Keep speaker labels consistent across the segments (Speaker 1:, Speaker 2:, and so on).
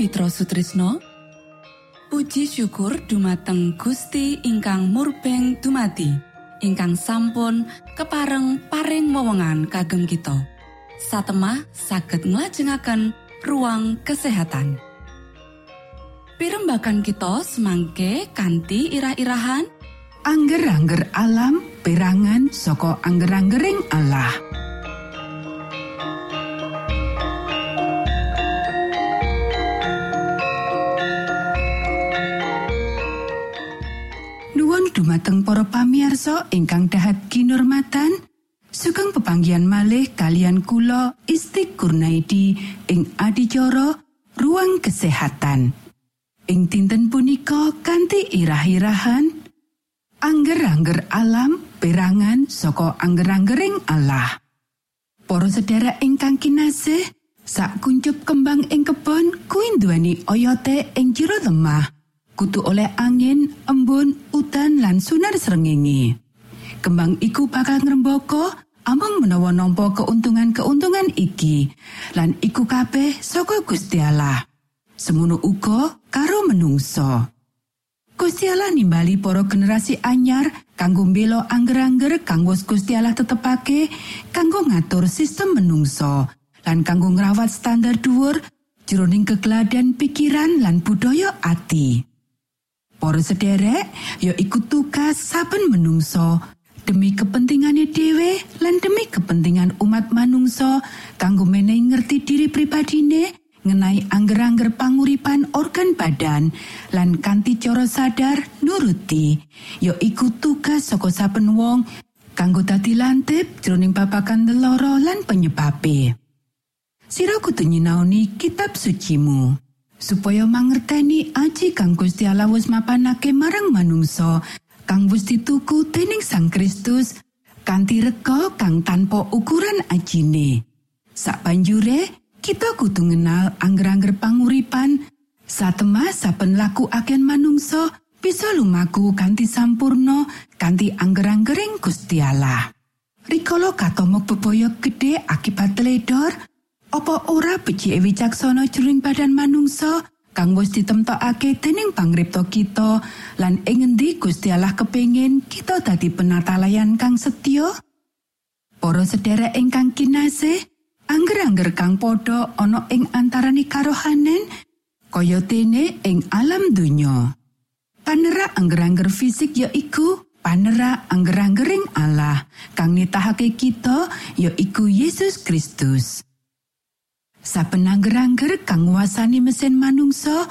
Speaker 1: Mitra Sutrisno Puji syukur dumateng Gusti ingkang murbeng dumati ingkang sampun kepareng paring wewenngan kagem kita. Satemah saged nglajengaken ruang kesehatan. Pirembakan kita semangke kanthi irah-irahan.
Speaker 2: Angger-angger alam perangan saka angger-anggering Allah dumateng para pamiarsa ingkang dahat kinormatan sugeng pepanggian malih kalian kula Isti Kurnaidi ing adicara ruang kesehatan. Ing dinten punika kanthi irah-irahan angger-angger alam perangan saka angger-anggering Allah. Para sedherek ingkang kinasih sak kuncup kembang ing kebon kuwi nduweni oyote ing jero lemah kutu oleh angin, embun, udan lan sunar srengenge. Kembang iku bakal ngrembaka amung menawa nampa keuntungan-keuntungan iki lan iku kabeh saka Gusti Allah. Semono uga karo menungso. Gusti Allah nimbali para generasi anyar kanggo mbela angger-angger kang wis Gusti Allah tetepake kanggo ngatur sistem menungso lan kanggo ngrawat standar dhuwur jroning kegeladan pikiran lan budaya ati. Para sederek ya iku tugas saben menungso. Demi kepentingane dhewe lan demi kepentingan umat manungsa kanggo menehi ngerti diri pripadine ngenai angger-angger panguripan organ badan lan kanthi cara sadar nuruti. Ya iku tugas saka saben wong kanggo dadi lantip jroning babagan leloro lan penyebabe. Sira kudu nyinaoni kitab sucimu. Supaya mangerteni aji kang Gusti Allah wis mapanake marang manungsa kang wis dituku dening Sang Kristus kanthi rega kang tanpa ukuran ajine. Sak banjure kita kudu ngenal angger-angger panguripan satemah saben laku agen manungsa bisa lumaku kanthi sampurno kanthi angger-anggering Gusti Allah. Rikala katomok bebaya gede akibat teledor, Apa ora becike wicaksana jroning badan manungsa kang wis ditemtokake dening pangripta kita lan ing ngendi Gusti Allah kepingin kita dadi penatalayan kang setya? Para sedherek ingkang kinasih, angger-angger kang padha ana ing antarane karohanen kaya dene ing alam donya. Panerak angger-angger fisik ya iku panerak angger-anggering Allah kang nitahake kita ya iku Yesus Kristus. Saben angger-angger kang nguasani mesin manungsa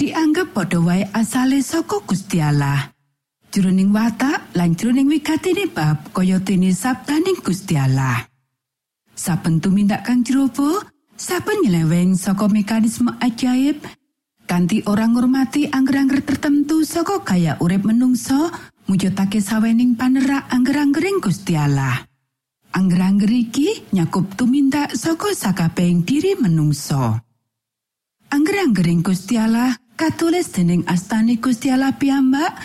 Speaker 2: dianggep padha wae asale saka Gusti Allah. Jroning watak lan jroning wigatine bab kaya dene sabdaning Gusti Allah. Saben tumindak kang jerobo, saben nyeleweng saka mekanisme ajaib kanthi orang ngurmati angger-angger tertentu saka gaya urip menungso mujudake sawening panerak angger-anggering Gusti Allah. Angger-angger iki nyakup tumindak saka sakabehing diri menungso. Angger-anggering Gusti katulis dening astane Gusti Allah piyambak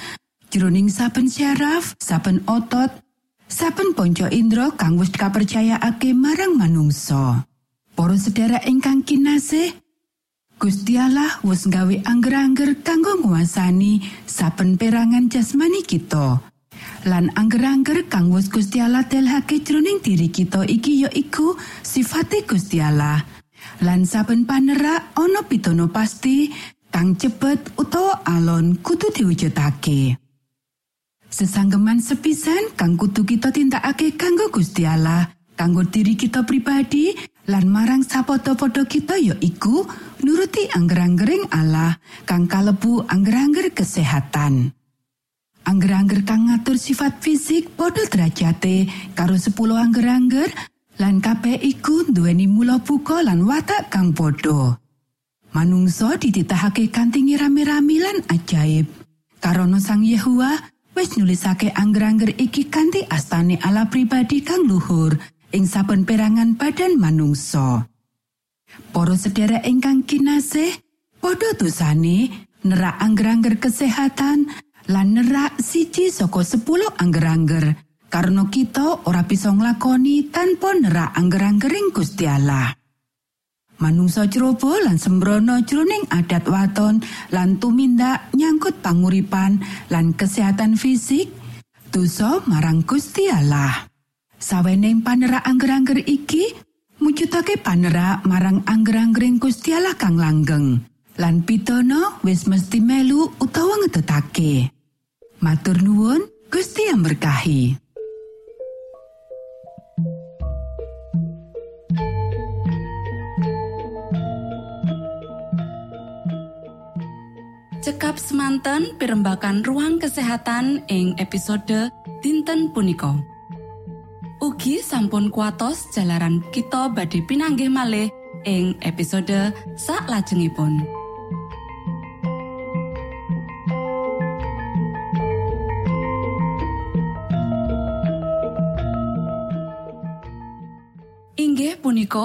Speaker 2: jroning saben syaraf, saben otot, saben ponco indra kang wis kapercayaake marang manungsa. Para sedherek ingkang kinasih, Gusti Allah wis nggawe angger-angger kanggo nguasani saben perangan jasmani kita. Lan angger-angger kang wis Gusti Allah telhake jroning diri kita iki ya iku sifate Gusti Allah. Lan saben panerak ana pitono pasti kang cepet utawa alon kudu diwujudake. Sesanggeman sepisan kang kudu kita tindakake kanggo Gusti Allah, kanggo diri kita pribadi lan marang sapota-poto kita ya iku nuruti angger-anggering Allah kang kalebu angger-angger kesehatan. Angger-angger kang ngatur sifat fisik padha derajate karo 10 angger-angger lan kabeh iku duweni mula buka lan watak kang padha. Manungsa dititahake kanthi rame-rame lan ajaib. Karono Sang Yehuwa wis nulisake angger-angger iki kanthi astane ala pribadi kang luhur ing saben perangan badan manungsa. Para sedherek ingkang kinasih, padha dosane nerak angger-angger kesehatan lan nerak siji saka 10 angger-angger karena kita ora bisa nglakoni tanpa nerak angger-anggering Gusti Allah. Manungsa cerobo lan sembrono jroning adat waton lan tumindak nyangkut panguripan lan kesehatan fisik dosa marang Gusti Allah. Saweneng panerak angger-angger iki mujudake panerak marang angger-anggering Gusti Allah kang langgeng. Lan pitono wis mesti melu utawa ngetetake. Matur nuwun, Gusti yang berkahi.
Speaker 1: Cekap semanten pimbakan ruang kesehatan ing episode dinten punika. Ugi sampun kuatos jalaran kita badhe pinanggih malih ing episode sak lajengipun.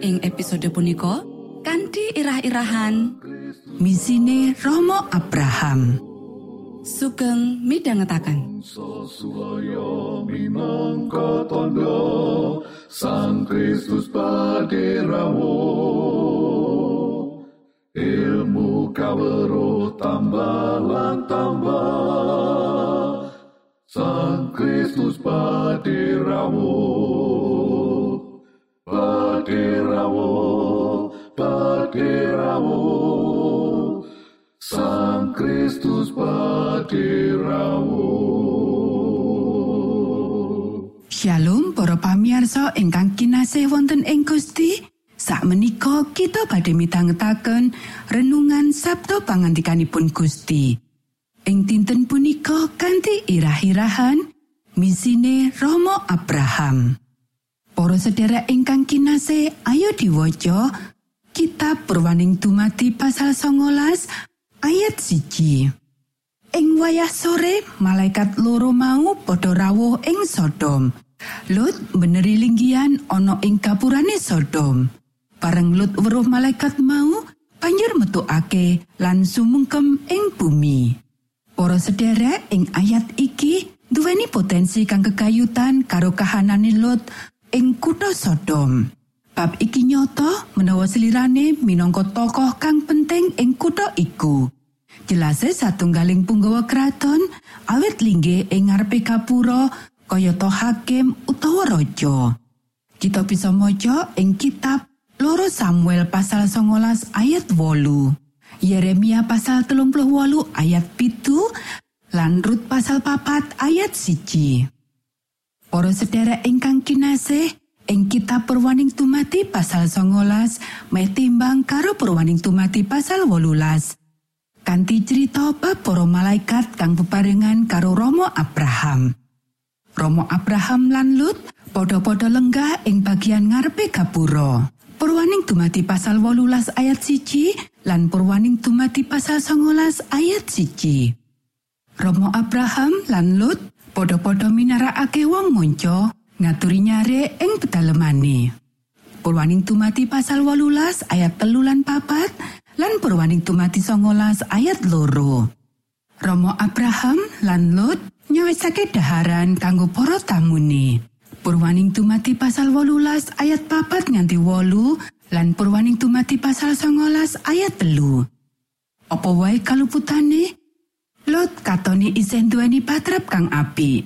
Speaker 1: ing episode punika kanthi irah-irahan
Speaker 2: Misine Romo Abraham.
Speaker 1: sugeng
Speaker 3: minangka tondo Sang Kristus paderamu Ilmu kawero tambah tambah Sang Kristus paderamu Paderamu Paderamu Sang Kristus paderamu
Speaker 2: Shalom para pamiarsa ingkang kinasih wonten ing Gusti. Sakmenika kita badhe mitangetaken renungan Sabtu pangandikanipun Gusti. Ing dinten punika kanthi irah-irahan misine Romo Abraham. Para sedherek ingkang kinasih, ayo diwaca Kitab Purwaning Dumadi pasal 19 ayat siji. Ing wayah sore, malaikat loro mau padha rawuh ing Sodom. Lut beneri linggian ana ing kapurane Sodom. Bareng Lut weruh malaikat mau, banjur metukake lan sumungkem ing bumi. Para sederek ing ayat iki duweni potensi kang kegayutan karo kahanane Lut ing kutha Sodom. Bab iki nyoto menawa selirane minangka tokoh kang penting ing kutha iku. Jelase satunggaling punggawa kraton awit linggih ing ngarepe kapura kayata hakim utawa raja. Kita bisa maca ing kitab Loro Samuel pasal 19 ayat wolu. Yeremia pasal telung puluh wolu ayat pitu lan Rut pasal papat ayat siji. Para sedherek ingkang kinasih, ing kitab Purwaning Tumati pasal 19 meh timbang karo Purwaning Tumati pasal 18. Kanti cerita bab para malaikat kang bebarengan karo Romo Abraham. Romo Abraham lan Lut padha-padha lenggah ing bagian ngarepe gapura. Purwaning dumati pasal 18 ayat siji lan purwaning dumati pasal 19 ayat siji. Romo Abraham lan Lut padha-padha minarakake wong monco ngaturi nyare ing pedalemane. Purwaning dumati pasal 18 ayat telu lan papat lan purwaning dumati 19 ayat loro. Romo Abraham lan Lot nyawisake daharan kanggo para tamune. Purwaning tumati pasal 18 ayat papat nganti wolu lan purwaning tumati pasal 19 ayat telu. Apa wae kaluputane? Lot katoni isen duweni patrap kang api.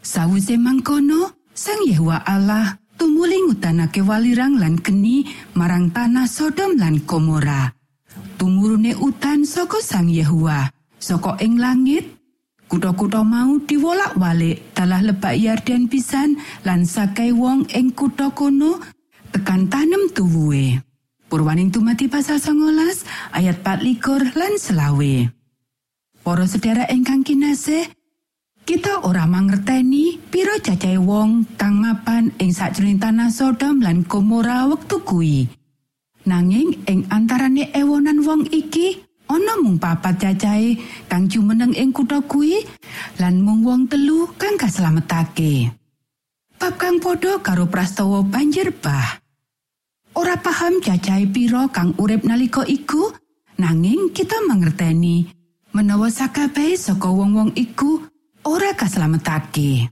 Speaker 2: Sawise mangkono, Sang Yehuwa Allah tumuli ngutanake walirang lan geni marang tanah Sodom lan Gomora. Tumurune utan saka Sang Yehuwa, saka ing langit Kutha-kutha mau diwolak-walik dalah lebak Yarden pisan lan sakai wong ing kutha kono tekan tanem tuwuhe. Purwaning tumati pasal 19 ayat 24 lan selawe. Para sedherek ingkang kinasih, kita ora mangerteni pira cacahe wong kang mapan ing sakjroning tanah Sodom lan Gomora wektu kuwi. Nanging ing antarane ewonan wong iki ana mung papat cacahe kang jumeneng ing kutha kuwi lan mung wong telu kang kaslametake. Bab kang padha karo prastawa banjir bah. Ora paham cacahe pira kang urip nalika iku, nanging kita mangerteni menawa sakabehe saka wong-wong iku ora kaslametake.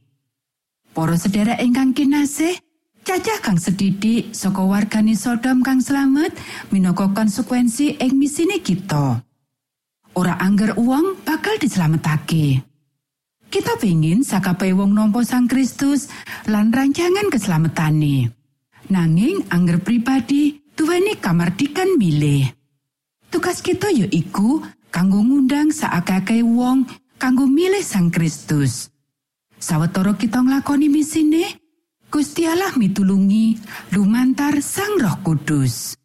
Speaker 2: Para sedherek ingkang kinasih, cacah kang sedidik saka wargane Sodom kang slamet minangka konsekuensi ing misine kita. Ora angger uang bakal dislametake. Kita pengin sakabehe wong nampa Sang Kristus lan rancangan keselamatan Nanging angger pribadi duweni kamardikan milih. Tugas kita ya iku kanggo ngundang saakake wong kanggo milih Sang Kristus. Sawetara kita nglakoni misine, Gusti Allah mitulungi lumantar Sang Roh Kudus.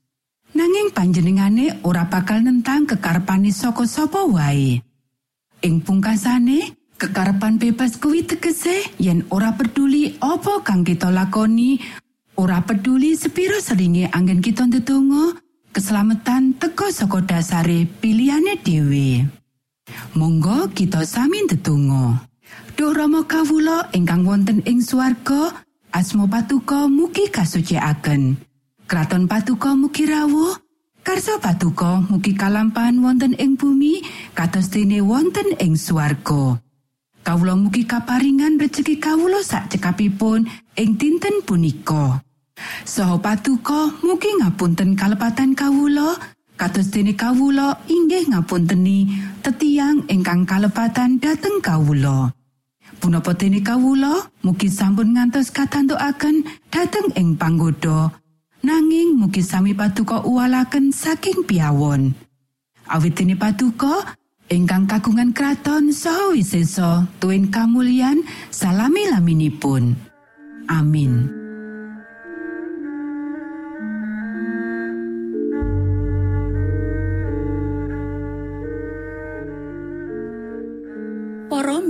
Speaker 2: Nanging panjenengane ora bakal nentang kekarepane saka sapa wae. Ing pungkasane, kekarepan bebas kuwi tegese yen ora peduli apa kang kita lakoni, ora peduli sepiro seringe angin kita ndedonga, keselamatan teka saka dasare pilihane dhewe. Monggo kita sami ndedonga. Duh Rama kawula ingkang wonten ing swarga, asma patuko mugi kasucikaken. Kraton patuko mugi rawuh, karsa patuko mugi kalampahan wonten ing bumi, kados dene wonten ing swarga. Kawula mugi kaparingan rejeki kawula sak cekapipun ing dinten punika. Saha patuko mugi ngapunten kalepatan kawula, kados dene kawula inggih ngapunteni tetiang ingkang kalepatan dhateng kawula. Punapa dene kawula mugi sampun ngantos katantukaken dhateng ing panggoda nanging mugi sami paduka uwalaken saking piawon. Awit dene paduka ingkang kagungan kraton saha wisesa tuwin kamulyan salami laminipun. Amin.